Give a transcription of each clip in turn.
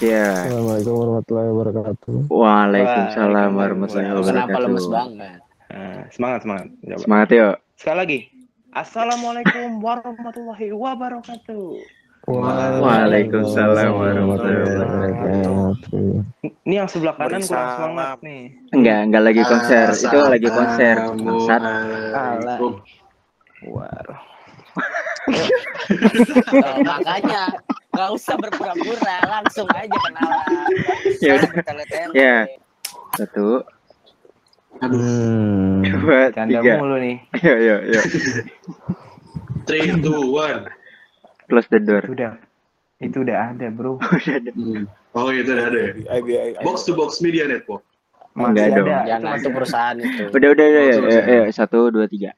Ya. Assalamualaikum warahmatullahi wabarakatuh. Waalaikumsalam warahmatullahi Kenapa lemes wabarakatuh. banget? Nah, semangat, semangat. Coba. Semangat yuk. Sekali lagi. Assalamualaikum warahmatullahi wabarakatuh. Waalaikumsalam warahmatullahi wabarakatuh. Ini yang sebelah kanan kurang semangat nih. Enggak, enggak lagi konser. Itu lagi konser. Bangsat. Waduh. Oh, makanya nggak usah berpura-pura, langsung aja kenalan. Ya udah. Ya. Satu, Hmm. dua, Canda tiga. mulu nih. Yuk, yuk, yuk. Three, two, one. Close the door. Itu udah. Itu udah ada, Bro. Udah ada. Oh itu udah ada ya. Box to box media network. Enggak Masih ada. Jangan Itu perusahaan itu. Udah, udah, udah. Close, yuk, yuk. Satu, dua, tiga.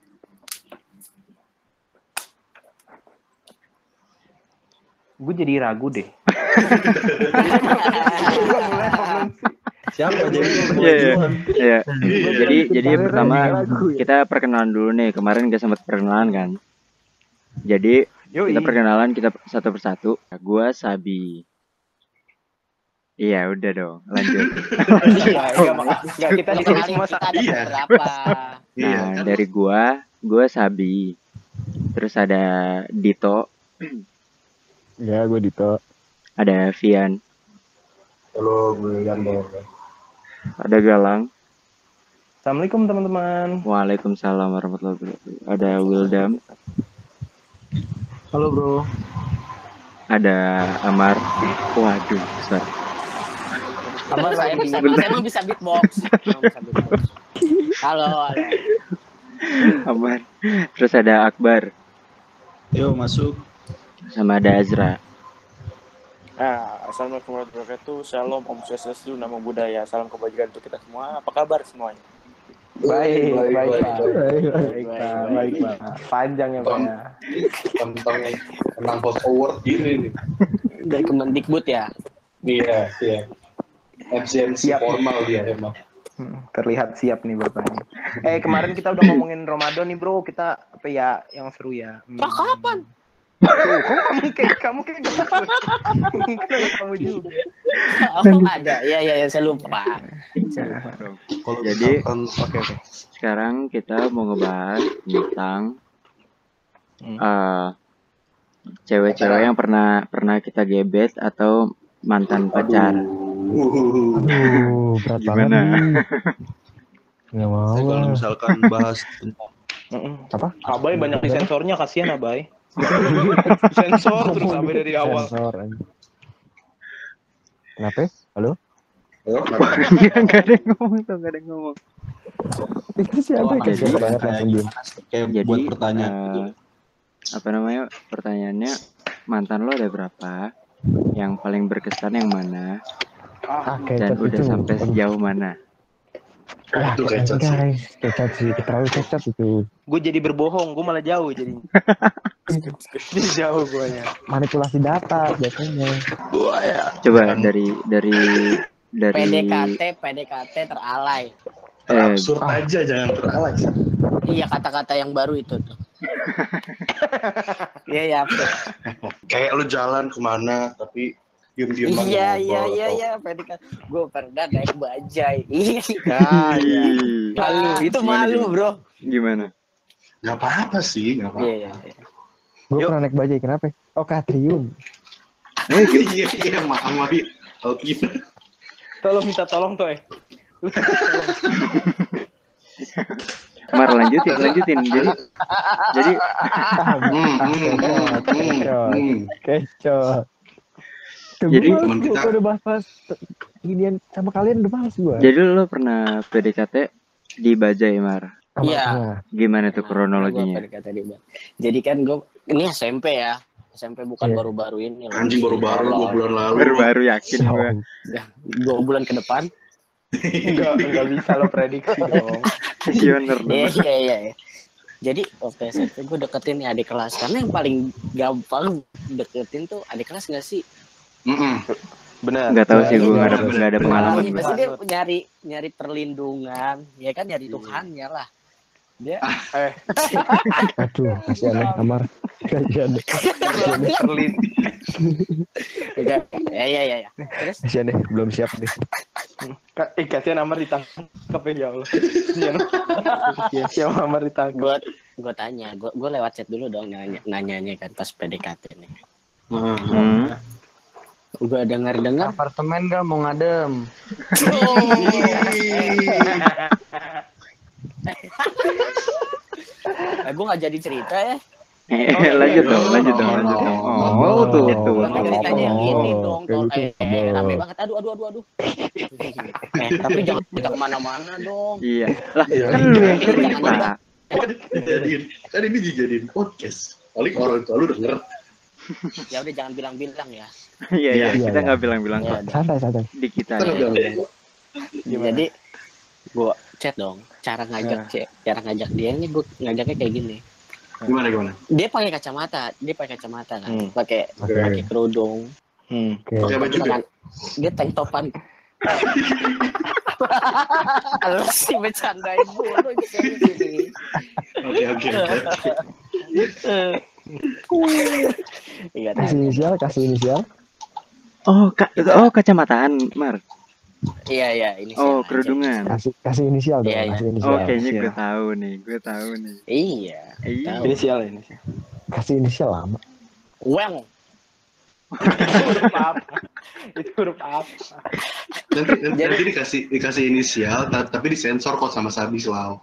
Gue jadi ragu deh. Siapa jadi? Iya. Iya. Jadi, jadi pertama ya. kita perkenalan dulu nih. Kemarin gak sempat perkenalan kan. Jadi Yuk, kita perkenalan kita satu persatu. Gua Sabi. Iya, udah dong. Lanjut. Enggak, kita semua ada Iya. Iya Nah, kan. dari gua, gua Sabi. Terus ada Dito, Ya, gue Dito. ada Vian, Halo, gue Yanto. ada Galang. Assalamualaikum teman-teman. Waalaikumsalam warahmatullahi wabarakatuh. Ada Wildam, Halo, Bro. ada Amar. Waduh, besar. Terus saya bisa, saya emang bisa beatbox. Emang bisa beatbox. Halo, halo. Amar. Terus ada Akbar, Yo masuk. Sama ada Azra. Ah, Assalamualaikum warahmatullahi wabarakatuh. Shalom, Om Swastiastu, Namo Buddhaya. Salam kebajikan untuk kita semua. Apa kabar semuanya? Baik, baik, baik, Baik, baik, baik. Baik, Pak. Panjang ya, Pak. ya. Tentang tentang post award gini nih. Dari Kemendikbud ya. Iya, iya. MC MC Siap. formal dia emang. Hmm, Terlihat siap nih Bapak. Eh, kemarin kita udah ngomongin Ramadan nih, Bro. Kita apa ya yang seru ya? Hmm. Pak, kapan? Tuh, kok kamu kayak kamu kayak gitu. Kamu juga. Oh, ada. Iya, iya, ya, saya lupa. Kalau Jadi- misalkan Oke, oke. Sekarang kita mau ngebahas tentang Hmm. eh, cewek-cewek yang pernah pernah kita gebet atau mantan pacar. uh, banget Gimana? Nggak mau kalau misalkan bahas tentang. Apa? Abai banyak disensornya, kasihan Abai. Sensor terus Abai dari awal. Sensor. Kenapa? Halo? Ayo, Enggak ada yang ngomong tuh, enggak ada yang ngomong. Itu siapa? Jadi, Kayak banget langsung diem. kayak Jadi buat pertanyaan gitu. eh, apa namanya? Pertanyaannya mantan lo ada berapa? Yang paling berkesan yang mana? Ah, Dan kecap udah itu. sampai sejauh mana? Ya, Itu kecap sih. guys. Kecap sih. Terlalu kecap itu. Gue jadi berbohong, gue malah jauh jadi. Jadi jauh guanya. Manipulasi data biasanya. Wah ya. Coba dari dari dari PDKT, PDKT teralay. eh, Absurd aja jangan teralay. Iya, kata-kata yang baru itu tuh. Iya, iya. Kayak lu jalan ke mana tapi diem-diem Iya, iya, iya, iya. PDKT. Gue pernah naik bajai. Iya. Iya. ih, Malu, itu malu, bro. gimana? Gak apa-apa sih, gak apa-apa. Iya, iya. iya. Gue pernah naik bajai. Kenapa? Oh, Katrium. Iya, iya, maaf, maaf. Oke. Tolong minta tolong tuh, eh. Mar lanjutin, lanjutin. Jadi jadi. Tuh, Jadi- gua, Teman gua, kita- gua udah bahas-bahas ginian sama kalian udah males gue. jadi lo pernah PDKT di Bajai Mar. Iya. Gimana tuh Nah, kronologinya? Jadi kan gue ini SMP ya. SMP bukan Iya. baru-baru ini. Anjing baru-baru dua bulan lalu. Baru-baru yakin gue. Dua bulan ke depan. Enggak, enggak bisa lo prediksi dong. Visioner Iya, dong. iya, iya. iya. Jadi waktu SMP gue deketin nih adik kelas. Karena yang paling gampang deketin tuh adik kelas gak sih? Mm-mm. Benar. Nggak tahu sih gue nggak ada Bener, nggak ada bener. pengalaman. Pasti dia nyari nyari perlindungan, ya kan nyari Tuhannya lah. Dia Eh, Aduh, kasihan ya Amar. Kasihan. Udah. Ya ya ya ya. Terus Kasihan deh, belum siap. Ka- Eh kasihan Amar ditangkap ya ya Allah. Kasihan. Amar ditangkap. gue gue tanya, gue gue lewat chat dulu dong nanya nanyanya kan pas PDKT nih. Hmm. Gue dengar dengar Apartemen gak mau ngadem. eh, gue gak jadi cerita ya. Eh, lanjut dong, lanjut dong, lanjut dong. Oh, tuh, tuh. Kan ceritanya yang ini Oh, dong. kayak Tol, gitu, eh, rame banget. Aduh, aduh, aduh, aduh. eh, tapi jangan kita ke mana-mana dong. Iya. Lah, kan lu yang cerita. Dijadiin, kan ini dijadiin podcast. Paling orang tua lu denger. Ya udah jangan bilang-bilang ya. Iya, iya. Iya, Kita iya. nggak bilang-bilang kok. Santai, santai. Di kita. Ya. Jadi gue chat dong. Cara ngajak cek, cara ngajak dia ini gue ngajaknya kayak gini. Gimana gimana? Dia pakai kacamata, dia pakai kacamata kan, Hmm. pakai Oke. pakai kerudung. Hmm. Oke. Pakai baju. Kan, dia tank topan. Lu sih bercandain mulu di sini. Oke oke. Iya, Kasih inisial, kasih inisial. Oh, ka oh kacamataan, Mar. Iya, iya, ini Oh, kerudungan. Kasih kasih inisial dong, Iya, iya. kasih inisial. Oh, kayaknya gue tahu nih, gue tahu nih. Iya, Iya. Tahu. Inisial ini sih. Kasih inisial lama. Weng. huruf apa? Itu huruf apa? Nanti nanti, nanti dikasih dikasih inisial, ta- tapi disensor kok sama Sabi selalu.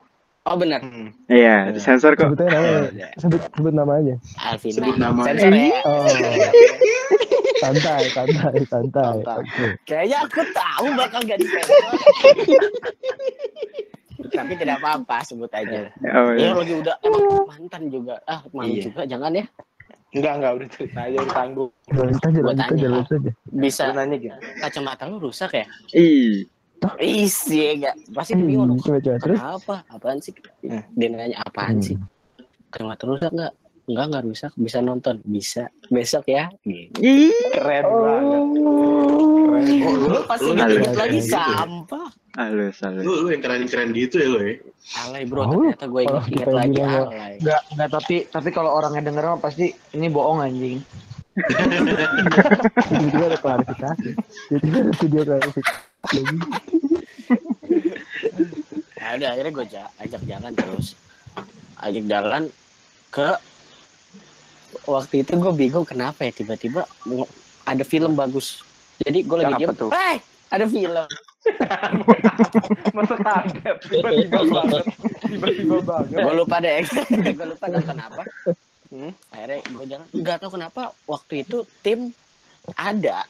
Oh benar. Hmm. Iya, disensor kok. Sebutnya namanya. Iya. Sebut sebut namanya. Alvina. Sebut nama. Sensor ya. Oh. santai, santai, santai. Santai. Oke. Kayaknya aku tahu bakal gak disensor. Tapi tidak apa-apa, sebut aja. Oh, Ya iya. lagi udah emang mantan juga. Ah, mantan Iya. juga jangan ya. Enggak, enggak udah cerita aja udah tanggung. Lanjut aja, lanjut aja, tanya. lanjut aja. Bisa nanya gitu. kacamata lu rusak ya? Ih. Isi enggak. Pasti dia bingung. Hmm, coba coba terus. Apa? Apaan sih? Eh. Dia nanya apaan Hmm. sih? Kacamata rusak enggak? Enggak, enggak rusak. Bisa nonton. Bisa. Besok ya. Gitu. Ih. Keren Oh. banget. Oh, lu, Lu pasti lu, inget lagi gitu ya? sampah. Halus, halus. lu, lu yang keren-keren gitu ya lo ya? Alay bro, Oh, ternyata gue inget, inget kita lagi alay. Enggak, enggak tapi tapi kalau orangnya denger mah pasti ini bohong anjing. Tiba-tiba ada klarifikasi. Tiba-tiba ada video klarifikasi. Ya udah akhirnya gue ja- ajak jalan terus. Ajak jalan ke waktu itu gue bingung kenapa ya tiba-tiba ada film bagus. Jadi gue lagi diam. tuh? Hey, ada film. Masa kaget? Tiba-tiba banget. Tiba-tiba banget. gue lupa deh. gue lupa nonton apa. Hmm? Akhirnya gue jalan. Nggak tahu kenapa waktu itu tim ada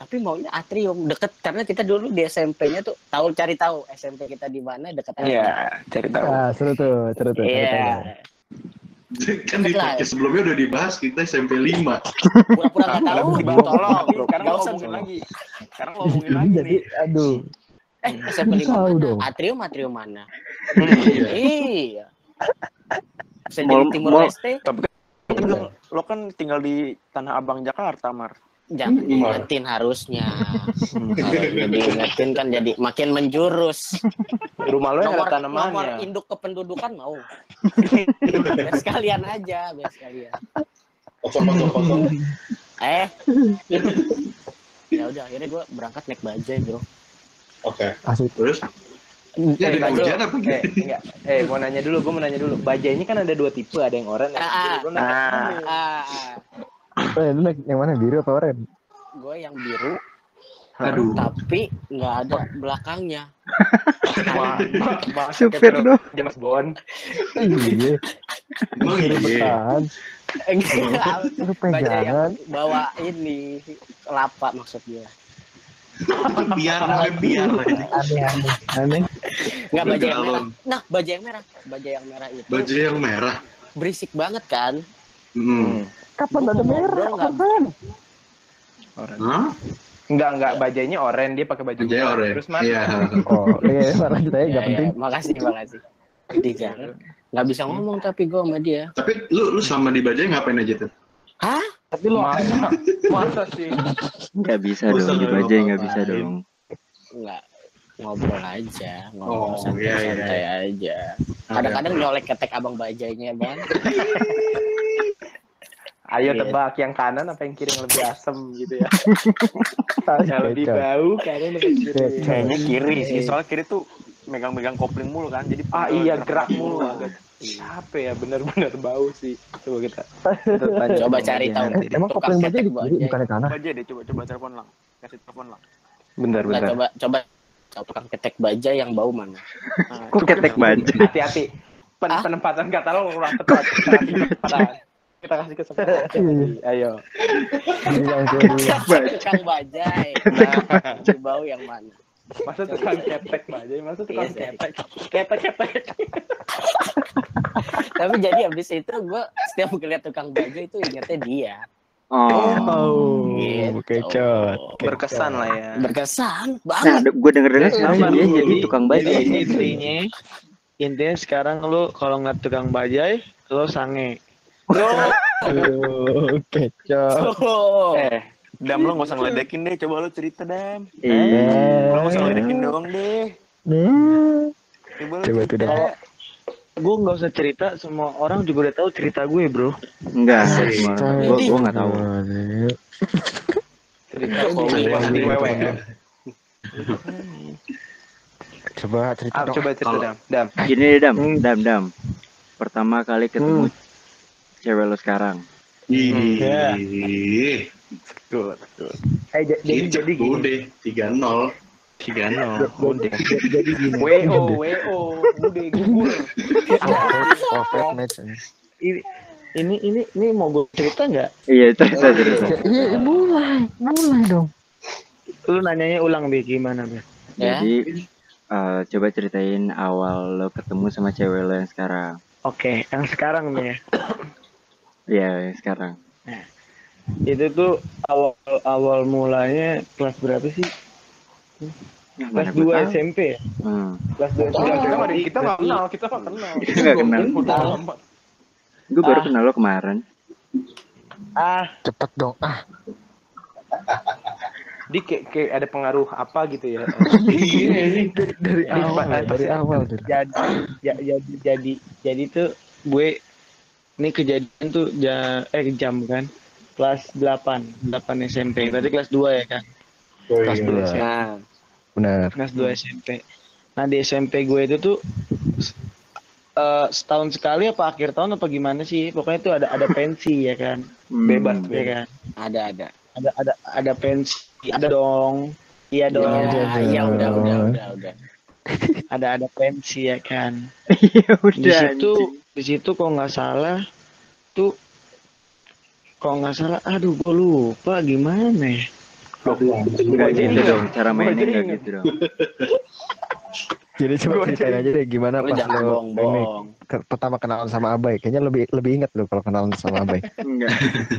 tapi maunya atrium deket karena kita dulu di SMP-nya tuh tahu cari tahu SMP kita di mana deket Iya, cari tahu. Ah, seru tuh, seru tuh. Iya. kan di podcast sebelumnya udah dibahas kita SMP 5 Pura-pura nggak tahu. Tolong. Sekarang Nggak usah. ngomongin lagi. Sekarang mau ngomongin lagi Jadi, nih. aduh. Eh, SMP lima Tahu mana? dong. Atrium, atrium mana? Iya. Iya. Jadi Timur Leste. Lo, lo kan tinggal di Tanah Abang Jakarta, Mar. Jangan Hmm. diingetin harusnya. Kalau dia diingetin kan jadi makin menjurus. Rumah lo yang Nomor, ada nomor tanamannya. induk kependudukan mau. biar sekalian aja, biar sekalian. kosong kosong kosong Eh. ya udah akhirnya gue berangkat naik bajai bro. oke Asik. terus ya Eh, hujan apa Eh, gitu enggak. Eh, mau nanya dulu, gue mau nanya dulu. Bajai ini kan ada dua tipe, ada yang oranye, ada yang Ah, biru. Lo Eh, lu naik yang mana? Biru apa oranye? gue yang biru aduh tapi nggak ada belakangnya. Supir dong. James Bond. Iya, emang biru iya bertahan. Enggak, Lu pegangan. bawa ini kelapa maksudnya. biar biar Aneh, aneh. Aneh. Nggak bajai yang merah. Nah, bajai yang merah. Bajai yang merah itu baju yang merah berisik banget kan. hmm. Kapan Gua ada mau merah? Kapan? Oranye. Hah? Enggak, enggak. Bajainya oranye, dia pakai baju merah. orange. Terus mas, Iya. Oh, iya, lanjut aja, Ya, nggak penting. ya, makasih, makasih. Di jalan. Nggak bisa ngomong tapi gue sama dia. Tapi lu lu selama di Bajai ngapain aja tuh? Hah? Tapi lo masa, masa sih? Nggak bisa dong, di bajai nggak bisa dong. Nggak ngobrol aja, ngobrol Oh, santai-santai iya, aja. Kadang-kadang nyolek ketek abang bajainya bang. Ayo Iya. tebak yang kanan apa yang kiri yang lebih asem gitu ya. yang lebih bau kanan apa kiri. Kayaknya kiri sih, soalnya kiri tuh megang-megang kopling mulu kan, jadi Ah iya gerak mulu agak. Apa ya benar-benar bau sih. Coba kita. tanya. Coba cari tahu. Eh, emang Tukang kopling baja ketek di kiri aja. bukannya kanan? Coba aja deh, coba coba telepon lang, kasih telepon lang. Bentar bentar. coba coba coba tukang ketek baja yang bau mana? Nah, Kok ketek baja? Hati-hati. Ah? penempatan kata lo kurang tepat. Kita kasih kesempatan. Kesempatan. Ayo. Tukang bajai. Nah, bau yang mana? Masa tukang ketek aja, masa tukang Iya, ketek. Ketek ketek. Tapi jadi abis itu gue setiap ngeliat tukang baju itu ingetnya dia. Oh. Oh, Gitu. kecot. Berkesan lah ya. Berkesan Nah, banget. gue denger dengar sama dia jadi tukang baju. Jadi intinya intinya sekarang lu kalau ngeliat tukang bajai lu sange. Aduh, kecot. Oh. Eh, Dam lo gak usah ngeledekin deh, coba lo cerita Dam. Iya. Lo gak usah ngeledekin doang deh. Hmm. Coba lo Coba tuh cerita. dah. Gue nggak usah cerita, semua orang juga udah tahu cerita gue bro. Enggak, gue gue nggak tahu. Cerita kok di wewe. Coba cerita Ah, dong. coba cerita dam. Dam. Gini deh, dam, dam, dam. Pertama kali ketemu cewek lo sekarang. Ih, Betul, betul. Eh jadi jadi gini. udah tiga nol. Tiga nol. Jadi, jadi gini. WO, WO, udah gugur. Perfect match. Ini ini ini, ini mau gue cerita nggak? Iya, cerita cerita. Iya, mulai, mulai dong. Lu nanyanya ulang deh gimana Be? Ya. Jadi eh, coba ceritain awal lo ketemu sama cewek lo yang sekarang. Oke, yang sekarang nih ya. Iya, yang sekarang. Itu tuh awal awal mulanya kelas berapa sih? Ya, Kelas mana gua 2 tahu. SMP ya? Hmm. Kelas 2 Enggak, kita nggak SMP. kita nggak kenal, kita nggak kenal. Kita nggak kenal. Gue baru Ah. kenal lo kemarin. Ah, Cepet dong. Ah, Di kayak, kayak ada pengaruh apa gitu ya? dari Di- awal, dari awal. Jadi ya, jadi jadi jadi tuh gue ini kejadian tuh ja, eh jam kan? Kelas 8 8 SMP berarti kelas 2 ya kan Kelas dua. Nah, Benar. kelas 2 SMP nah di SMP gue itu tuh eh, setahun sekali apa akhir tahun apa gimana sih? Pokoknya tuh ada ada pensi ya kan? Hmm. Bebas, ya kan? Ada ada. ada ada ada pensi. Ada dong. Iya dong. Ya, iya udah udah udah udah. ada ada pensi ya kan? Iya di udah. situ di situ kok nggak salah tuh kok nggak salah aduh gue lupa gimana ya gitu dong, cara mainnya ingat. gitu dong. Jadi coba ceritain aja deh gimana Lu pas jangan lo ini bohong-bohong. ke- pertama kenalan sama Abai. Kayaknya lebih lebih inget lo kalau kenalan sama Abai. Enggak.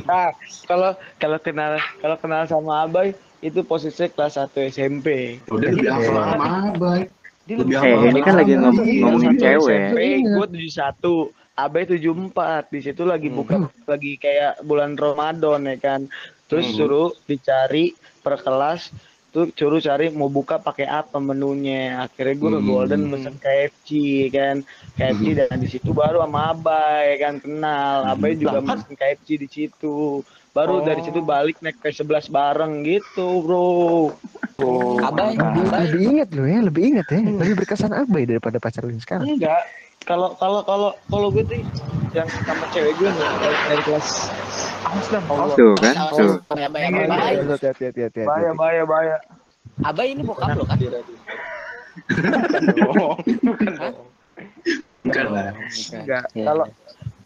ah kalau kalau kenal kalau kenal sama Abai itu posisinya kelas 1 SMP Udah lebih hafal sama Abai. Dia Lebih Eh, ini kan lagi ngom- ngomongin cewek. SMP gue 71 Abai 74 di situ lagi buka lagi kayak bulan Ramadan ya kan. Terus Hmm. suruh dicari per kelas tuh suruh cari mau buka pakai apa menunya. Akhirnya gue ke Hmm. Golden pesen KFC kan. KFC dan di situ baru sama Abai kan. Kenal. Abai juga pesen KFC di situ baru dari situ balik naik ke 11 bareng gitu bro Abai, Lebih, abai. lebih inget lo ya, lebih inget ya. Lebih berkesan Abai daripada pacar yang sekarang. enggak kalau kalau kalau kalau gue tuh yang sama cewek gue nih dari, dari kelas Allah. Tuh kan, tuh. Abai, abai, abai, abai. Hati hati hati hati. bahaya bahaya bahaya Abai ini bokap lo kan? Bukan lah. enggak Iya. kalau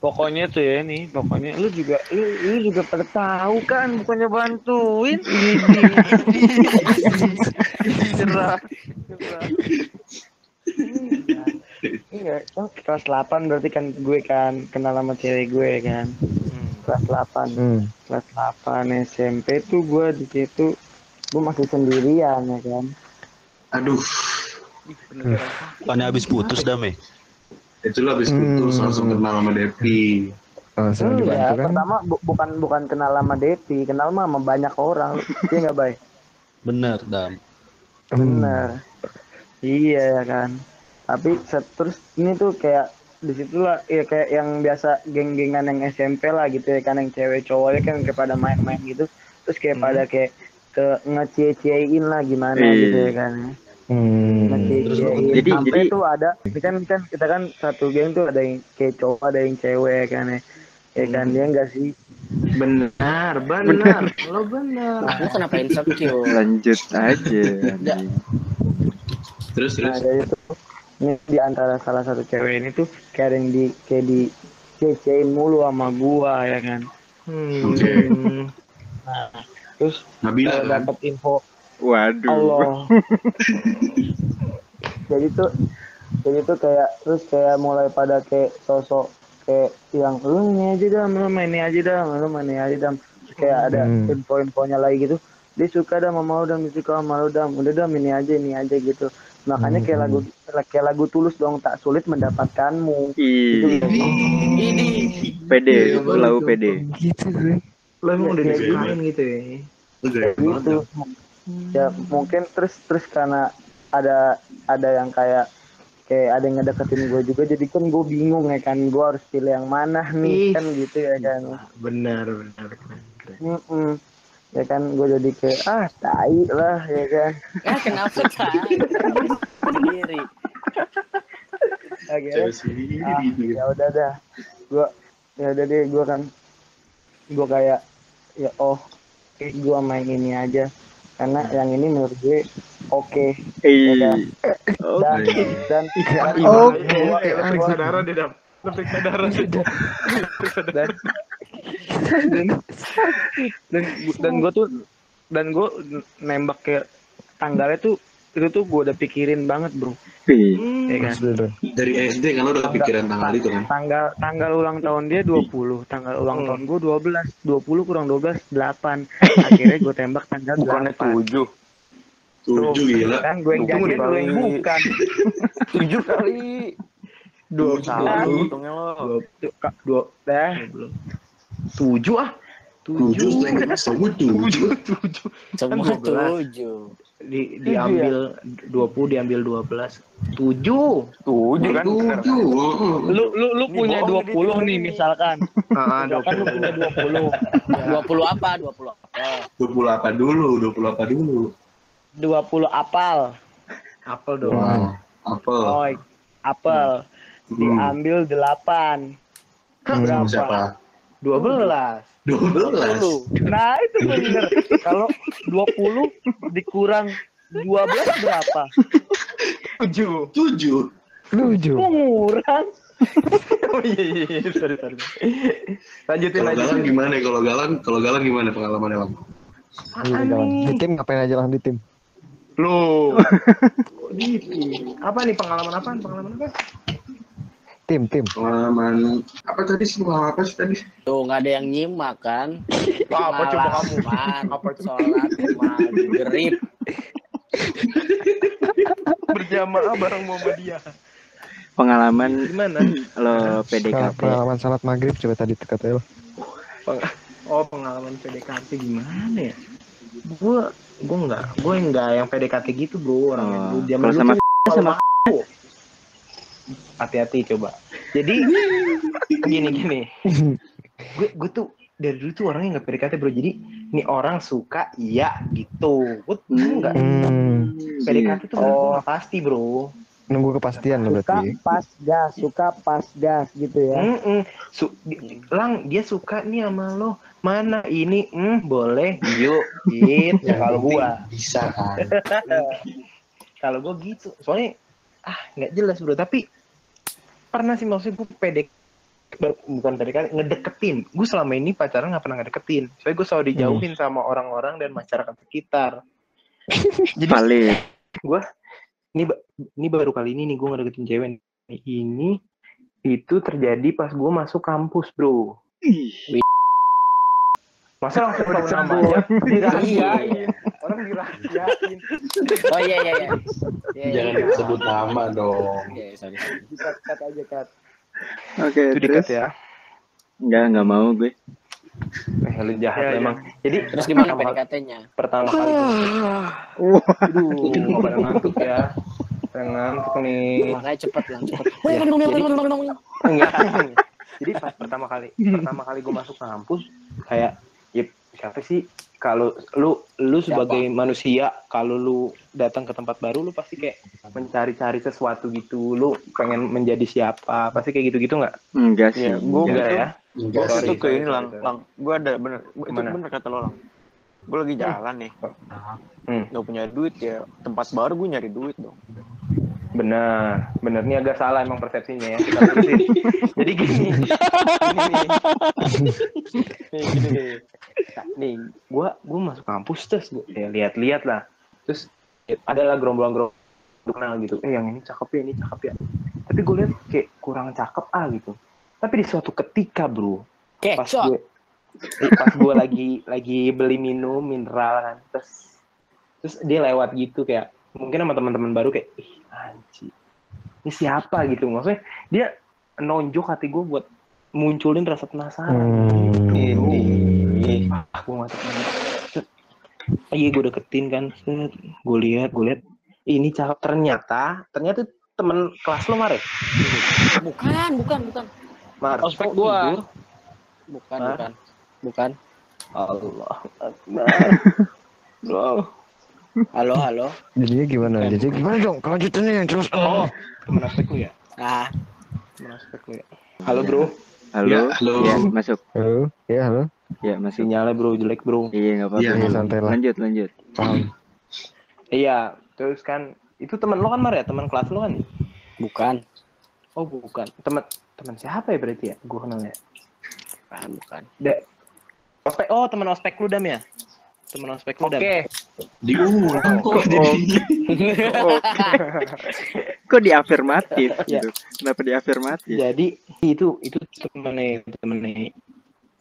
pokoknya tuh ya nih pokoknya lu juga lu lu juga pada tahu kan bukannya bantuin cerah Iya, kan kelas 8 berarti kan gue kan kenal sama cewek gue kan. Kelas 8. Hmm. Kelas 8 SMP tuh gue di situ gue masih sendirian ya kan. Aduh, Bukannya habis putus dah, Me? Itu lo habis putus Hmm. langsung kenal sama Devi. Langsung dibantu Enggak, kan? pertama bu- bukan bukan kenal sama Devi, kenal mah sama banyak orang. Iya enggak, Bay? Bener, Dam. Hmm. Bener. Iya ya kan. Tapi terus ini tuh kayak di situlah ya kayak yang biasa geng-gengan yang SMP lah gitu ya kan yang cewek cowoknya kan kayak pada main-main gitu terus kayak pada kayak ke ngecie-ciein lah gimana Iya. gitu ya kan Hmm. Ngecie-ciein Jadi- sampai jadi- tuh ada ini kan kan kita kan satu geng tuh ada yang kayak cowok ada yang cewek kan ya ya kan dia enggak sih Benar, benar. Lo benar. Lu kenapa insecure? Lanjut aja. Terus Nah terus. dari itu ini di antara salah satu cewek ini tuh kayak yang di kayak di cecein mulu sama gua ya kan. Oke. Nah, terus Nabila kan. dapat info Waduh. Allah. jadi tuh jadi tuh kayak terus kayak mulai pada kayak sosok kayak yang lu ini aja dah, lu main ini aja dah, lu main ini aja dah. Kayak ada Hmm. info-infonya lagi gitu. Dia suka dah sama lu dam, dia suka sama lu dam. Udah dam ini aja ini aja gitu. Makanya kayak lagu kayak lagu tulus dong tak sulit mendapatkanmu. Ih, gitu. pede, Iya, bagus. pede. Gitu. Lo emang udah Iya, disukain gitu ya. Gitu. Ya mungkin terus terus karena ada ada yang kayak kayak ada yang ngedeketin gue juga jadi kan gue bingung ya kan gue harus pilih yang mana nih Ih. kan gitu ya kan Benar, benar. keren, ya kan gue jadi kayak ah tai lah ya kan Ya kenapa kan? Sendiri. akhirnya sendiri ah, gitu. ya udah dah gue ya udah deh gue kan gue kayak ya oh gue main ini aja karena yang ini menurut gue oke Eh, kan? oh, dan dan dan Iya, Oke, anjing. darah deh, Dam. Periksa darah dan dan dan, dan gue tuh dan gue nembak ke tanggalnya tuh itu tuh gue udah pikirin banget bro ih, ya kan. Dari SD kan lo udah kepikiran tanggal itu kan. tanggal tanggal ulang tahun dia 20 tanggal ulang tahun gue 12 20 kurang 12 8 akhirnya gue tembak tanggal Bukannya 8 tujuh. Tujuh gila. kan gue yang jadi gue yang bukan Tujuh kali. Dua Salah puluh. hitungnya lo. Dua, dah tujuh ah. Tujuh tujuh. tujuh. Semua 12. tujuh. Di, diambil 20 diambil 12. Tujuh. Tujuh kan? Tujuh. lu lu lu punya bohong 20 nih misalkan Ah, misalkan lu punya 20 20 apa? 20 apa? Dua puluh apa dulu? Dua puluh apa dulu? 20 apal apel dong. Wow. Apel. oh apel Hmm. diambil 8 Sama berapa? siapa? 12. Dua belas. Nah itu bener. Kalau 20 dikurang 12 berapa? Tujuh. Tujuh. Setuju. Kok ngurang? Oh iya iya iya. Sorry sorry. Lanjutin Kalau Galang lanjutin. gimana? Kalau Galang, kalau Galang gimana pengalamannya Bang? Iya. Di tim ngapain aja lah di tim? Loh. Di tim. Apa nih pengalaman apa? Pengalaman apa? Tim, tim. Pengalaman apa tadi sih? Pengalaman apa sih tadi? Tuh nggak ada yang nyimak kan? Wah, apa coba kamu? Apa coba? Sholat maghrib. Berjamaah bareng Muhammadiyah. pengalaman Gimana? lo PDKT. Pengalaman salat maghrib coba tadi katanya lo. Oh pengalaman PDKT gimana ya? Gue gue nggak gue nggak yang PDKT gitu bro orangnya. Oh, kalau sama sama hati-hati coba. Jadi gini gini. Gue gue tuh dari dulu tuh orangnya nggak PDKT bro. Jadi ini orang suka iya gitu. Gue tuh nggak Hmm, PDKT tuh Oh. pasti bro. nunggu kepastian lo Suka berarti. pas gas, suka pas gas gitu ya. Mm-mm. Su- di- lang dia suka nih sama lo. Mana ini? Hmm, boleh. Yuk, gitu. Yang Kalau gua. bisa kan. kalau gue gitu soalnya ah nggak jelas bro tapi pernah sih maksud gue pede bukan PDKT ngedeketin. Gue selama ini pacaran nggak pernah ngedeketin. Soalnya gue selalu dijauhin sama orang-orang dan masyarakat sekitar. Jadi valid. gue ini ini baru kali ini nih gue ngedeketin cewek ini itu terjadi pas gue masuk kampus bro. Masa langsung tahu namanya dirahasiain orang dirahasiain Oh iya iya iya. Iya, Jangan iya. sebut nama dong. Iya, sorry. cut cut aja cut Oke, itu terus dikat ya enggak enggak mau gue. Eh, lu jahat Ya, ya. emang. Jadi Terus gimana pertama, PDKT-nya? pertama kali Wah, Aduh, nggak pada ngantuk ya. Saya ngantuk nih. Makanya cepet lang, cepet. Ya, jadi- Enggak. Jadi pas pertama kali pertama kali gue masuk kampus kayak ya siapa sih kalau lu lu sebagai manusia kalau lu datang ke tempat baru lu pasti kayak mencari-cari sesuatu gitu lu pengen menjadi siapa pasti kayak gitu-gitu nggak Enggak sih. Iya, gua enggak gitu. ya Enggak itu ke ini lang, lang. Gue ada bener, itu Gimana? bener kata lo lang. Gue lagi jalan nih, Hmm. gak punya duit ya. Tempat baru gue nyari duit dong. benar benar ini agak salah emang persepsinya ya jadi gini gini nih nih gini nih nih gua gua masuk kampus terus gua ya lihat-lihat lah. Terus ya, adalah gerombolan-gerombolan kenal gitu. Eh yang ini cakep ya ini cakep ya. Tapi gue lihat kayak kurang cakep ah gitu. Tapi di suatu ketika bro pas Kecot. gue eh, pas gue lagi lagi beli minum mineral kan terus terus dia lewat gitu kayak mungkin sama teman-teman baru kayak ih anjing ini siapa? gitu. Maksudnya dia nonjok hati gue buat munculin rasa penasaran. Hmm. ini gue nggak tahu Set. iya gue deketin kan gue lihat gue lihat ini cakep ternyata ternyata temen kelas lo Mare Bukan, bukan, bukan. Mar Ospek gua. tidur? Bukan, Hah? bukan. Bukan. Allah Akbar bro Halo, halo. Jadinya gimana? Jadi gimana dong? Kelanjutannya terus. oh temen aspek lu ya Ah, temen aspek lu ya halo bro Halo. Ya, halo. Iya, masuk. Halo, ya halo. Iya, masuk. sinyalnya bro jelek bro Iya, enggak apa-apa. Iya, santai lah. Lanjut, lanjut. Paham. iya terus kan itu temen lo kan Mar ya teman kelas lo kan bukan. oh bukan temen temen siapa ya berarti ya gue kenalnya Bukan, bukan. ospek oh temen ospek lu dam ya temen ospek lu dam Oke. Diulang kok jadi. Kok diafirmatif Ya. gitu? Kenapa diafirmatif? jadi itu itu temennya temennya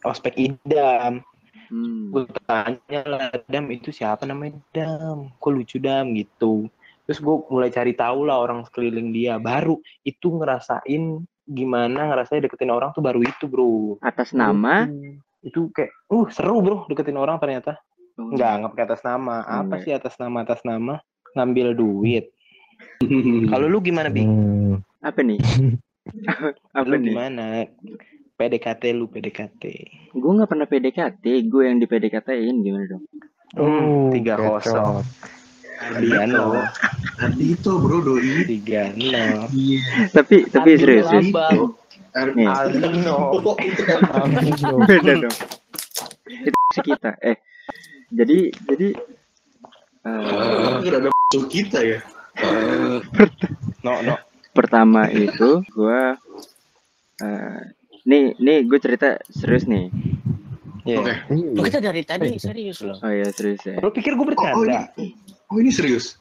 ospek idam Hmm. gue tanya lah dam itu siapa namanya dam kok lucu dam gitu terus gue mulai cari tahu lah orang sekeliling dia baru itu ngerasain gimana ngerasain deketin orang tuh baru itu bro Atas nama? itu kayak uh seru bro deketin orang ternyata Oh, Enggak, nggak pakai atas nama. Apa Enggak. sih atas nama atas nama? Ngambil duit. Kalau lu gimana, Bi? Hmm. Apa nih? apa Lu nih? gimana? PDKT lu PDKT. Gue nggak pernah PDKT, gue yang di PDKT-in gimana dong? Oh, tiga kosong. Ardiano, Tadi itu bro doi. tiga nol. Tapi tapi Ardino serius, Aldino. Itu kan. beda dong. Itu si kita. Eh, jadi jadi eh, Nggak ada kita ya. No, no. pertama itu gue eh nih nih gue cerita serius nih. Iya. Oke. Kita dari tadi serius loh. Oh iya serius ya. Lu pikir gue Oh, oh bercanda? ini. Oh ini serius.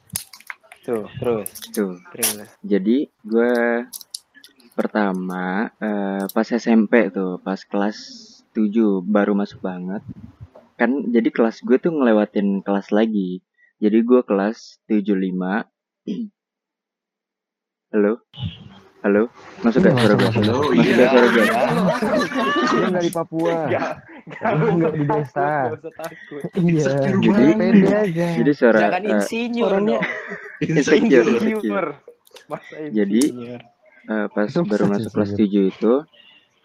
Tuh, terus, Tuh. terus. Jadi gue pertama eh, pas SMP tuh, pas kelas 7 baru masuk banget. Kan jadi kelas gue tuh ngelewatin kelas lagi. Jadi gue kelas 75. Halo? Halo? Masuk gak suara gue? Oh Masuk iya. gak suara gue? Di Papua. Lu nggak di desa. Usah takut. Iya. Jadi-. Pede aja. Jadi suara Jangan eh, insinyur orangnya-. Masa Jadi, insinyur. Eh, pas baru masuk kelas insinyur. 7 itu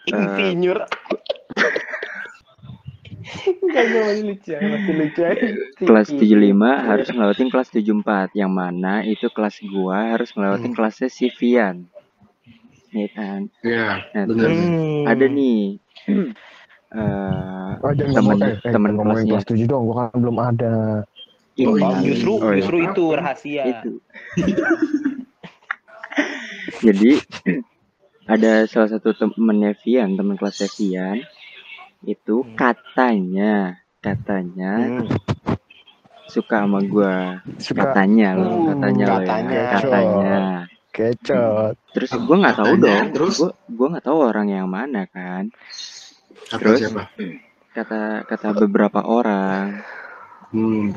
eh, Insinyur. Enggak, enggak, masih lucu masih lucu aja. kelas 75 harus ngelewatin kelas 74 yang mana itu kelas gua harus ngelewatin kelasnya si Vian nih kan Iya, Nah, Hmm. ada nih eh Oh, jangan temen ngomong, eh, eh, temen jangan ngomongin kelasnya kelas 7 dong, gua kan belum ada. ini Oh, Oh, justru Oh, iya. justru itu rahasia. itu jadi ada salah satu temennya Vian teman kelasnya Vian itu Hmm. katanya katanya Hmm. suka sama gua Suka katanya loh Uh, katanya loh ya katanya. Kecot. terus gua nggak tahu dong terus? gua gua nggak tahu orang yang mana kan Kata Terus? siapa? kata kata beberapa orang Hmm.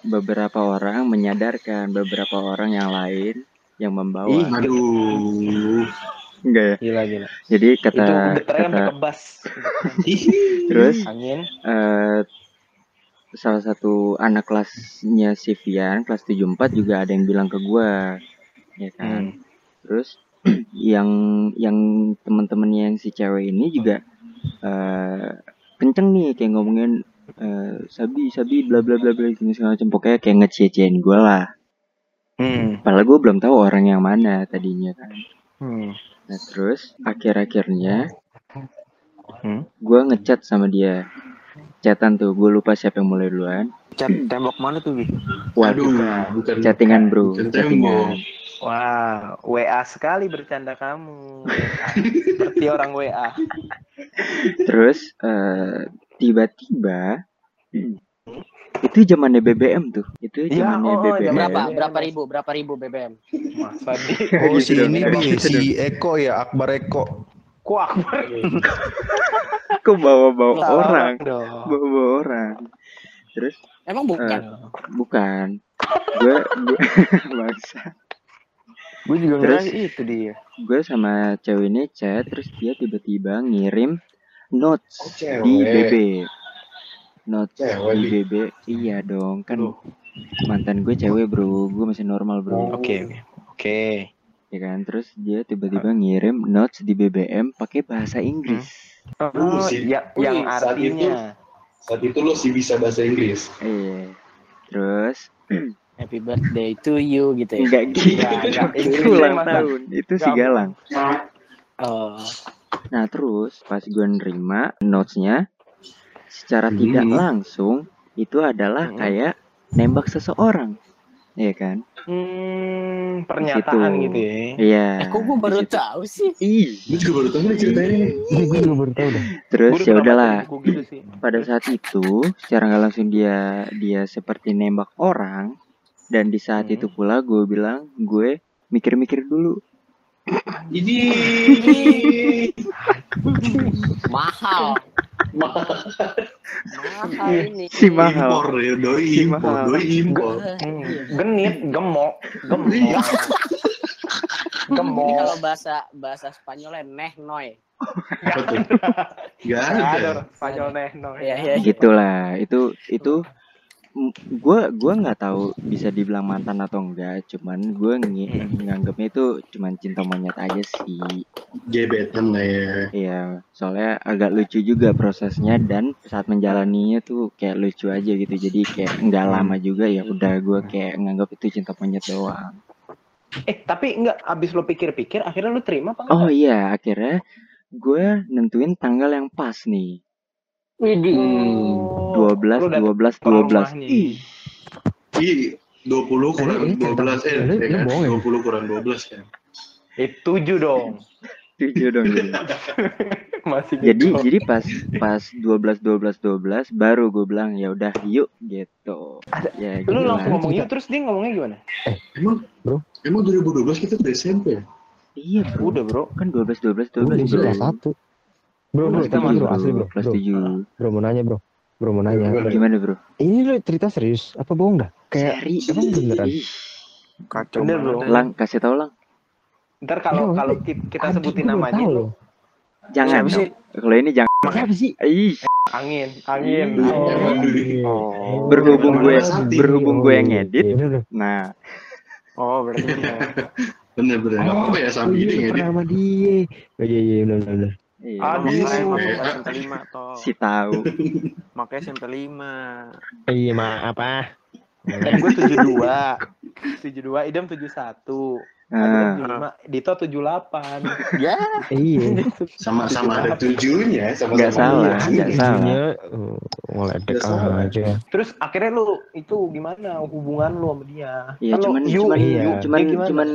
beberapa orang menyadarkan beberapa orang yang lain yang membawa Ih, Aduh. enggak ya Gila gila. jadi kata itu kata terus Angin. eh salah satu anak kelasnya si Vian kelas 74 juga ada yang bilang ke gua ya kan? Terus yang yang teman-temannya yang si cewek ini juga eh kenceng nih kayak ngomongin eh, sabi sabi bla bla bla bla gini segala macam. Pokoknya kayak ngecie-ciein gue lah. Hmm. padahal gue belum tahu orang yang mana tadinya kan. Hmm. nah terus akhir-akhirnya Hmm. gue ngechat sama dia. Chatan tuh gue lupa siapa yang mulai duluan. Cat tembok mana tuh, Bi? waduh Aduh, bukan chattingan bro. bukan chattingan Wah, WA sekali bercanda kamu. Seperti orang WA. Terus eh, tiba-tiba itu zamannya BBM tuh. Itu Ya, zamannya oh, BBM. Berapa? Berapa ribu? Berapa ribu BBM? Masa di Oh si Gitu ini dong. bang, Gitu si Eko ya, Akbar Eko. Kok Akbar? Kok bawa-bawa orang? Bawa-bawa orang. Terus Emang bukan? bukan. Gue gue bangsa. Gue juga Terus? itu dia. Gue sama cewek ini chat terus dia tiba-tiba ngirim notes Oh, cewek. di BB. Notes Cewek, di. BB. Iya dong, kan mantan gue cewek, Bro. Gue masih normal, Bro. Oke, oke. Oke. ya kan terus dia tiba-tiba ngirim notes di BBM pakai bahasa Inggris Oh, si- ya, Wih, yang saat itu- artinya. Saat itu lo sih bisa bahasa Inggris. eh terus Happy birthday to you gitu ya. enggak gitu enggak. itu ulang tahun itu si. Galang Oh. nah terus pas gue nerima notesnya secara tidak Hmm. langsung itu adalah Hmm. kayak nembak seseorang ya kan Hmm, pernyataan gitu ya. iya Eh, kok gue baru di situ. tahu sih? ih Gue juga baru tahu nih ceritanya ini. Gue juga baru tahu dah. terus ya udahlah gitu sih. pada saat itu secara nggak langsung dia dia seperti nembak orang dan di saat Hmm. itu pula gue bilang gue mikir-mikir dulu Ini Mahal. Mahal ini. si mahal impor ya, doi Si impor, mahal. doi impor. Genit, gemok, gemok. Iya. Ini gemok. kalau bahasa bahasa Spanyolnya neh noy. Gak Ada ada. orang Spanyol neh, no. Iya iya. gitulah itu itu gue gua nggak tahu bisa dibilang mantan atau enggak cuman gue nganggapnya itu cuman cinta monyet aja sih Gebetan lah ya. Iya, soalnya agak lucu juga prosesnya dan saat menjalaninya tuh kayak lucu aja gitu. Jadi kayak nggak lama juga ya udah gue kayak nganggap itu cinta monyet doang. Eh, tapi enggak abis lo pikir-pikir akhirnya lo terima apa Oh enggak? iya, akhirnya gue nentuin tanggal yang pas nih. Widih. Oh, 12 lo datang 12 ke 12. rumahnya. Ih, Ih, 20 kurang ini cerita- 12 eh, ya kan? ya? 20 kurang 12 kan. Eh, tujuh dong. tujuh dong jadi. Masih Jadi gitu. jadi pas pas 12 12 12 baru gue bilang ya udah yuk gitu. Ya gitu Lu lah. langsung ngomong yuk terus dia ngomongnya gimana? Emang Bro. Emang 2012 kita udah SMP ya? Iya bro, Udah, Bro. kan 12 12 Bro, 12 gue bro. kelas satu. Bro, bro, kita tujuh, bro, asli bro. kelas 7. bro mau nanya bro. Bro mau nanya. Gimana bro? Ini lo cerita serius? Apa bohong dah? Kayak emang beneran? Kacau Bener, bro. ya. Lang, kasih tau lang. Ntar kalau Iya, kalau makanya. ki- kita sebutin namanya tahu. Jangan Siapa sih? Kalau ini jangan. Siapa sih? Ih, Angin, angin. Angin. Oh. berhubung gue berhubung gue yang ngedit. iya, Nah, Oh, berarti bener. Bener apa-apa ya Oh, sambil iya, ini lu ngedit. sama dia. Oh, iya, iya, bener, bener. Iya, bukan SMP 5 toh. si tahu. Makanya SMP 5. Iya, maaf ah. Dan gue tujuh dua, tujuh dua, idam tujuh satu, Nah, lima, Dito tujuh delapan. Ya. Iya. Sama-sama ada tujuhnya, sama-sama. nggak salah, ada. nggak salah. Tujuhnya, oh, ngeledek Nggak salah. aja. Terus akhirnya lu itu gimana hubungan lu sama dia? Iya, Kan cuman cuman iya. cuman cuman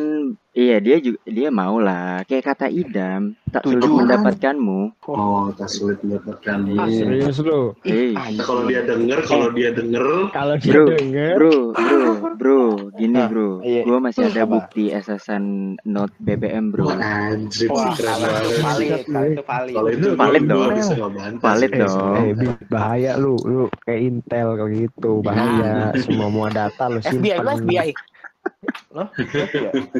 iya dia juga dia mau lah. Kayak kata Idam, tak sulit Tujuan. mendapatkanmu. Oh, tak sulit mendapatkan. Ah, serius lu? Eh, Nah, kalau dia denger, kalau dia denger, Kalau dia Bro, denger, bro, bro, bro, gini Ah, bro, iya. gue masih ada Apa? bukti SSN note BBM bro. wah anjir, Wah, keren banget. valid, kalau itu valid. Kalau itu Valid gua- dong. Valid sih. dong. eh, Bi, bahaya lu, lu kayak Intel kayak gitu, bahaya. Semua semua data lu FBI simpan. lu FBI. Lo,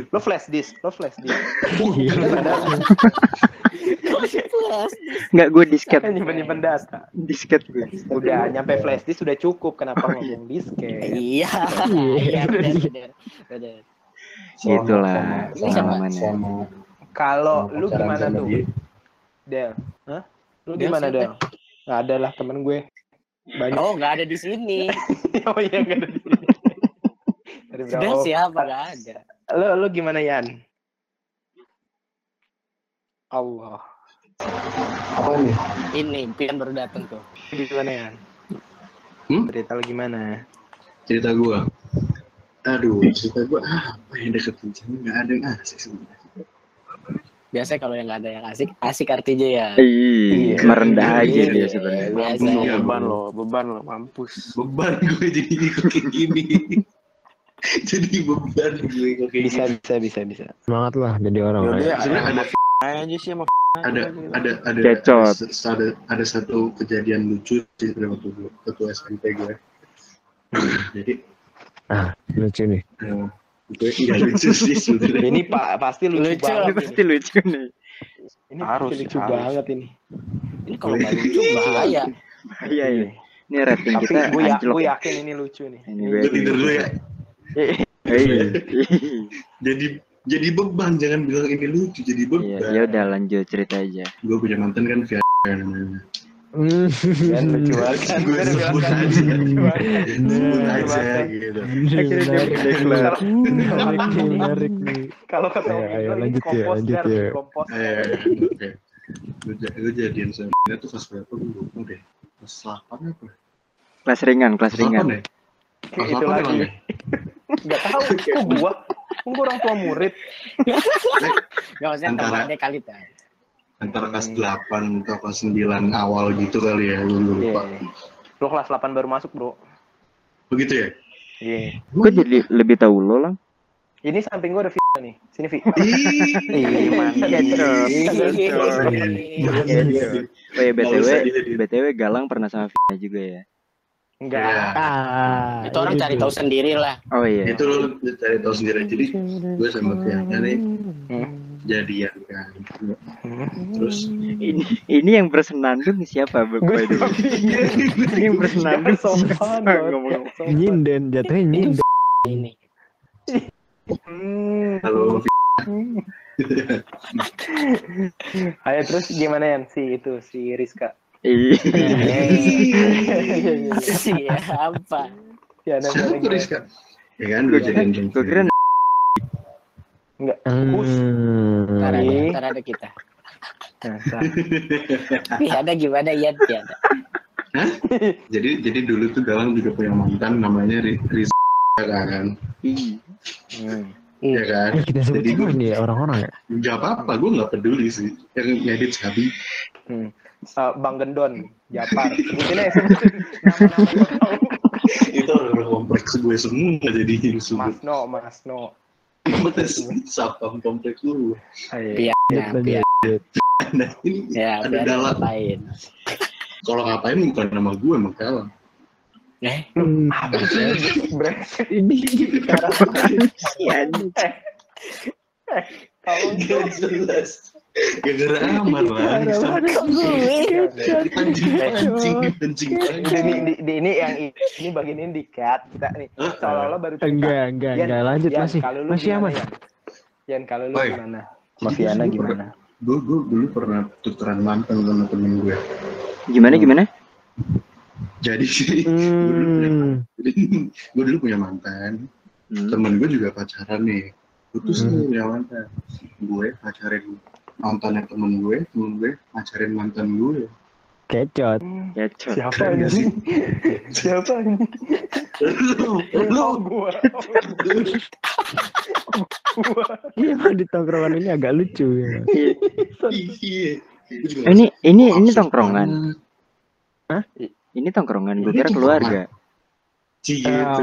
lo flash disk, lo flash disk. Iya. Nggak gue disket, Kan nyimpen nyimpen data. disket gue. Udah nyampe flash disk sudah cukup. Kenapa ngomong disket? Iya. Iya siapa? pengalamannya. Sama Kalau lu gimana tuh? Del. Hah? Lu gimana? Del? Nggak ada lah temen gue. Banyak. Oh, nggak ada di sini. oh iya nggak ada di Dari berapa? Oh, siapa? Nggak ada. Lu lu gimana Yan? Allah. Apa nih? Ini Pian baru datang tuh. Gimana Yan? Hmm? Cerita lu gimana? cerita gua aduh cerita gua ah, apa yang deketin cewek nggak ada yang asik sebenarnya Biasanya kalau yang nggak ada yang asik, asik artinya ya. Iya, merendah aja Iya, dia sebenarnya. Iya, beban lo, beban lo, mampus. beban gue jadi kayak gini jadi beban gue kok kayak Bisa gini bisa bisa bisa. Semangat lah jadi orang. Ya Sebenarnya ada aja sih sama ada ada ada Kecot. ada, ada ada satu kejadian lucu sih pada waktu gue waktu SMP gue jadi Lucu nih. eh, gue nggak lucu sih sebenarnya Ini pak pasti lucu, Lucu. banget. Ini pasti lucu nih. Ini Harus, pasti lucu harus. banget ini. Ini kalau nggak lucu bahaya. Bahaya ini. Ini rating kita gue ya, anjlok. gue yakin ini lucu nih. Ini gue tidur dulu ya Iya. jadi jadi beban jangan bilang ini lucu jadi Iya, beban ya udah lanjut cerita aja. gue punya mantan kan via namanya. Kan lucu kan. Gue sebut bilang aja. lucu banget. sebut aja bahkan. gitu Akhirnya dia mendeklar. Menarik nih, menarik nih. Kalau kata Ayo, lanjut ya, kompos lanjut ya. eh gue ja- gue jadian sama dia tuh kelas berapa gue lupa deh kelas 8 apa Kelas ringan, kelas kelas 8 ringan. Kelas Itu 8 lagi. emang ya Gak tahu, kok gua? Kok gua orang tua murid? Nggak usah Antara- temannya kali tuh. antara kelas 8 atau kelas 9 awal gitu kali ya gue lupa Iya. Lo kelas 8 baru masuk, Bro. begitu ya Iya. Kok jadi lebih tahu lo lang? Ini samping gua ada Vina nih. Sini, Vi. Ih, Oh ya btw, jadi. btw Galang pernah sama Vina juga ya. Enggak. Ya, Ah, Itu orang cari tahu sendiri lah. Oh iya. itu lo cari tahu sendiri jadi gue sama Fiana nih Hmm. jadian kan terus Ini ini yang bersenandung siapa Gue way? Ini yang bersenandung sopan Nyinden, jatuhnya nyinden. Ini. Hmm. halo Ayo terus gimana ya si itu si Rizka? Iya. Siapa? Ya, siapa tuh Rizka ya kan gue sama Gue kira Enggak. Hmm. Ntar ada, Nih. ntar ada kita. Nah, sah. Ih, ada gimana ya? Ada. jadi jadi dulu tuh Galang juga punya mantan namanya Ri- Rizka kan Hmm. ya kan Eh, kita sebut Jadi gue- nih orang-orang ya. nggak apa-apa gue nggak peduli sih yang ngedit Sabi Hmm. Uh, Bang Gendon, Japar. Sebutin aja sebutin nama-nama itu orang kompleks gue semua jadi disebut Mas No, Mas No. sapam kompleks dulu Ayo. Pian, Lanjut, pian. lanjut. nah ini Ya, Ada biar dalam. ngapain. kalau ngapain bukan nama gue emang Galang Eh, Hmm. Apa sih? Brengsek. Ini kasihan. Tolong Gak jelas gara-gara Amar lah anjing anjing anjing ini, ini, yang ini bagian ini di cut kita nih seolah-olah baru enggak, enggak, enggak lanjut masih. Masih aman. Yan? Yan, kalau lu gimana? Mafiana gimana? gue gue dulu pernah tukeran mantan sama temen gue Gimana gimana? jadi sih Hmm. gue dulu punya mantan Hmm. temen gue juga pacaran nih putus Hmm. nih punya mantan gue pacarin mantannya temen gue temen gue pacarin mantan gue Kecot. Kecot. Siapa ini? Siapa ini? lu lu gua. gua. Iya, di tongkrongan ini agak lucu ya. iya Gue Ini ini ini tongkrongan. banget. Ini tongkrongan. Gue kira keluarga. Ci gitu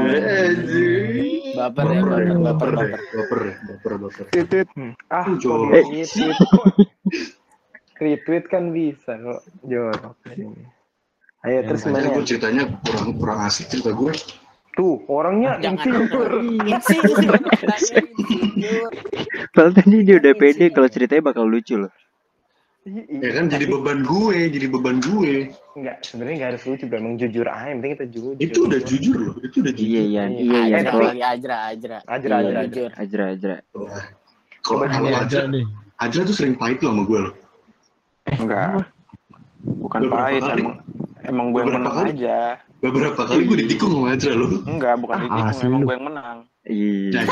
baper ya, baper baper, baper, baper baper. baper deh, baper baper Retweet. Ah, jorok. di retweet? Kan bisa kok. Jorok. Ayo terus gimana? gue ceritanya kurang kurang asik cerita gue Tuh, orangnya Jangan. insecure. Insecure. Insecure. Padahal tadi dia udah pede kalau ceritanya bakal lucu loh. Ya kan jadi beban gue, jadi beban gue. Enggak, sebenarnya enggak harus lucu, bro. Emang jujur aja, yang penting kita jujur. Itu udah jujur loh, itu udah jujur. Iya iya iya iya. Ajra Kalau lagi ajra ajra. Ajra, Iya, ajra, Jujur. Ajra. Kalau Coba gini Ajra, nih. Ajra tuh sering pahit loh sama gue loh. Enggak. Bukan pahit, emang emang gue yang menang aja. Beberapa kali gue ditikung sama Ajra loh. Enggak, bukan Ah, ditikung, emang gue yang menang. Iya.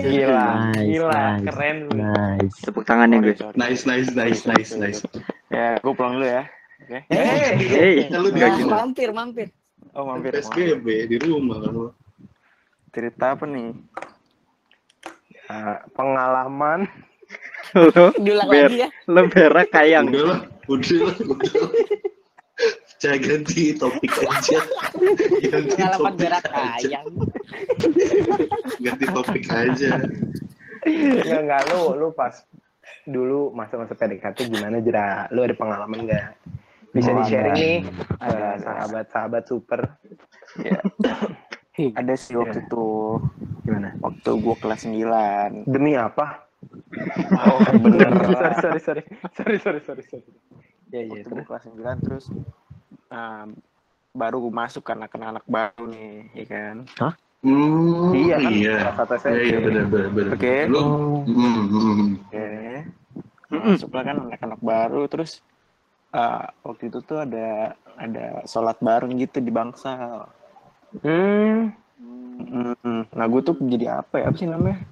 Gila, Nice, gila, nice. keren lu. Nice. Tepuk tangannya gue. Sorry, sorry. Nice, nice, nice, nice, nice. Ya, gue pulang dulu ya. Oke. Eh, Hey, Kan lu gitu. Mampir mampir. Oh, mampir. PSBB di rumah kan lu. Cerita apa nih? eh, pengalaman Lo Diulang Ber. lagi ya. lo berak kayang. Udah lah, udah lah, udah lah. Jangan ganti topik aja. Ganti Pengalaman topik berak aja. Ganti topik aja. Enggak, enggak lu lu pas dulu masa-masa PDKT gimana Jera? Lu ada pengalaman enggak? Bisa Oh, di-sharing nih eh, sahabat-sahabat super. Ada sih waktu itu, Gimana? waktu gue kelas 9. Demi apa? Oh, bener. sorry, sorry, sorry. Sorry, sorry, sorry, sorry. Ya, ya, waktu terus. gue kelas 9 terus um, baru masuk kan anak-anak baru nih, ya kan? Hmm, Iya kan? iya. Kelas satu Iya, iya, benar, benar, benar. Oke. Lu, hmm, hmm. Oke. Masuklah kan anak-anak baru terus uh, waktu itu tuh ada ada sholat bareng gitu di bangsal. Hmm, Mm, Nah gue tuh jadi apa ya? Apa sih namanya?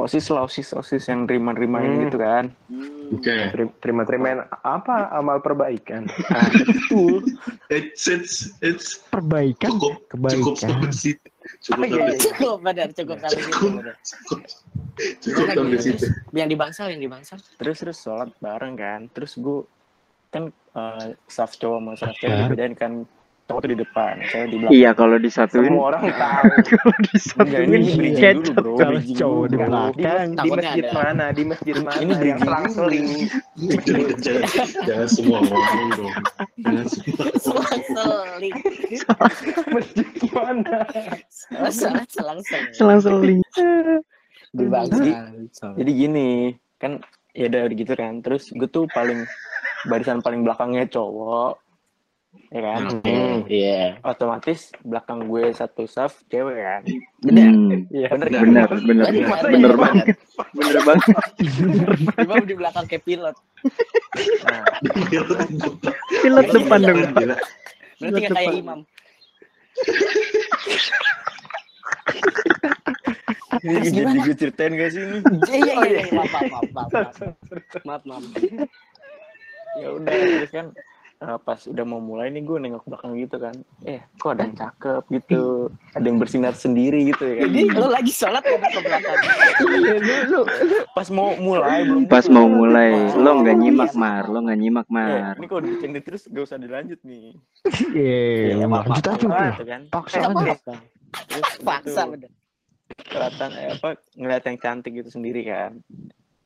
Osis lah, osis, osis yang terima-terimain Hmm. gitu kan. Oke. Teri- terima-terimain apa amal perbaikan? Nah, betul. It's, it's, it's Perbaikan. cukup, cukup Kebaikan. sampai situ. Cukup Ah, iya, sampai iya. situ. Cukup benar cukup sampai situ. Cukup, cukup, cukup sampai situ. Yang di bangsal yang di bangsal. Terus terus sholat bareng kan. Terus gue kan uh, staff cowok sama staff cewek dibedain kan. Cowok tuh di depan, cewek di belakang. Iya kalau disatuin. Semua orang tahu. Kalau Enggak, disatuin ini bridging dulu bro. Kalau cowok di dulu. belakang. Di, di masjid ada. mana? Di masjid mana? Ini yang bridging selang seling. jangan, semua ngomong dong. Jangan semua. Selang seling. masjid mana? Selang seling. Selang seling. Di bangsal. Jadi gini, kan ya udah gitu kan. Terus gue tuh paling barisan paling belakangnya cowok. Ya kan? Iya. Otomatis belakang gue satu staff cewek kan. Benar. Hmm, Iya. Bener kan? bener bener Benar, bener benar. banget. Bener banget. Imam di belakang kayak pilot. Nah, Pilot depan dong. Berarti nggak kayak imam. ini jadi gue ceritain gak sih ini? Iya iya iya. Maaf maaf maaf maaf. Maaf maaf. Ya udah terus kan eh, pas udah mau mulai nih gue nengok belakang gitu kan. Eh, kok ada yang cakep gitu. Ada yang bersinar sendiri gitu ya kan. Jadi lo lagi sholat nggak ke belakang. Iya, lu, lu, pas mau mulai belum Pas gitu. mau mulai, Pas lo nggak nyimak mar, lo nggak nyimak Eh, mar. ini kalau dicengin terus gak usah dilanjut nih. Iya, Iya, maaf, lanjut apa maaf. bro? Gitu kan. Paksa aja. Terus Paksa gitu, bener. kelihatan eh, apa ngeliat yang cantik gitu sendiri kan.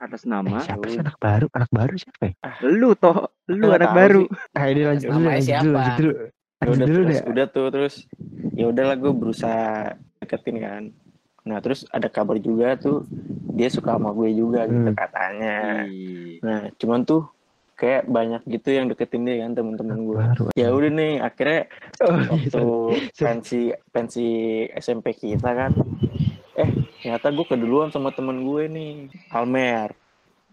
Atas nama, Eh, siapa sih anak baru? Anak baru siapa ya? lu toh, lu anak baru. sih. Ah, ini lanjut dulu, lanjut dulu, lanjut dulu. Ya Lanjut udah dulu terus deh. udah tuh terus ya udahlah gue berusaha deketin kan. Nah terus ada kabar juga tuh dia suka sama gue juga gitu Hmm. katanya. Ih, Nah cuman tuh kayak banyak gitu yang deketin dia kan temen-temen gue. Baru. Ya udah nih akhirnya Oh, iya, waktu sorry. pensi pensi SMP kita kan eh ternyata gue keduluan sama temen gue nih Almer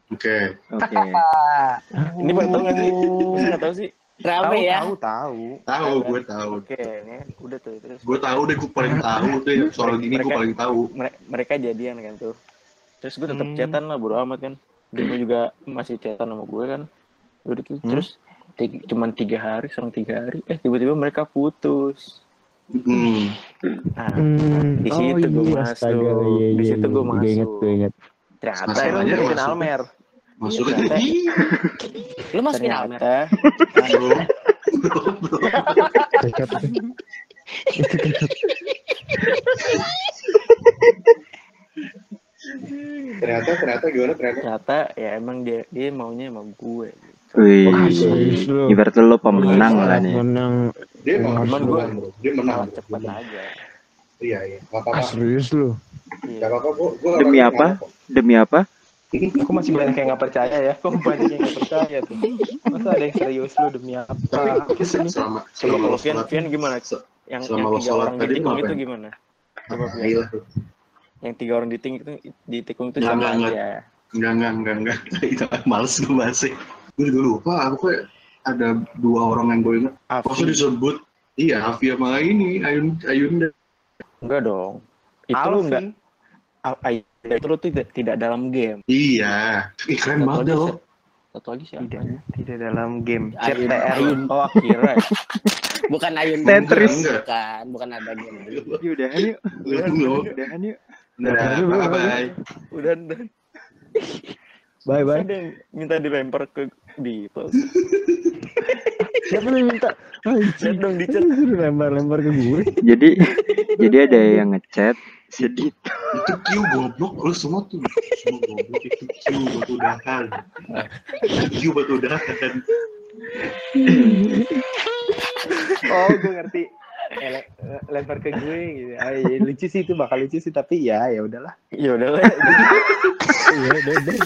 Oke. Oke. ini pada tahu nggak sih nggak tahu sih Rame ya. Tahu, tahu. Tahu, gue tahu. oke ini udah tuh terus Gue tahu deh, gue paling tahu tuh soal gini gue paling tahu. mere- mereka jadian kan tuh terus gue tetap Hmm. chatan lah bodo amat kan dia juga masih chatan sama gue kan udah gitu Hmm. terus tiga, cuman tiga hari serang tiga hari eh tiba-tiba mereka putus Hmm. nah Hmm, Di situ gua iya, masuk. astaga, iya, Di iya, situ iya. Gue inget, masuk. gue inget. ternyata lu bikin masuk. Almer. Masuk Iya, aja. Lo masukin Almer. ternyata. Ternyata, ternyata gimana ternyata? ternyata ya emang dia dia maunya sama gue Wih, Ah, serius lu. ibarat lu pemenang lah nih. Menang. Dia emang Cuman harus gua- menang, bro. Dia menang. cepet aja Iya, iya. Gak Ah, apa-apa. serius. Iya. Gak apa-apa. Gua, gua Demi apa? Demi apa? Aku masih banyak yang nggak percaya ya. Kok banyak yang nggak percaya tuh? Masa ada yang serius lu demi apa? Tapi selama selama kalau lo Vian, Vian gimana? Yang, selama yang lo tiga orang tadi ditikung itu gimana? Coba. Yang tiga orang ditikung itu ditikung itu Nggak, nggak, nggak. aja? Enggak, enggak, enggak, enggak. Itu males gue bahasnya. Gue juga lupa, aku kayak ada dua orang yang gue ingat. Maksudnya disebut, iya, Afi sama ini, Ayun, Ayunda. Enggak dong. Itu lu enggak Alvin. A- Ay- itu lu tidak tidak dalam game. Iya, Ih, keren banget lagi loh. Satu lagi siapa? Tidak, tidak dalam game. Ayun, CTR. Ayun. Oh, Akira. Bukan Ayun Tetris. Bukan, bukan ada game. Udahan yuk. Belum, belum. Udahan yuk. Udah, bye-bye. Udah, udah. Bye bye. Ada yang minta dilempar ke Beatles. Siapa yang minta? Chat dong di chat. lempar-lempar ke gue. Jadi jadi ada yang ngechat sedih. Itu Q goblok, lu semua tuh. Semua goblok, itu Q batu udahan. Q batu udahan. Oh, gue ngerti. Le- lempar ke gue gitu. Ah, iya, lucu sih itu bakal lucu sih tapi ya ya udahlah. Ya udahlah. Iya, udah, udah.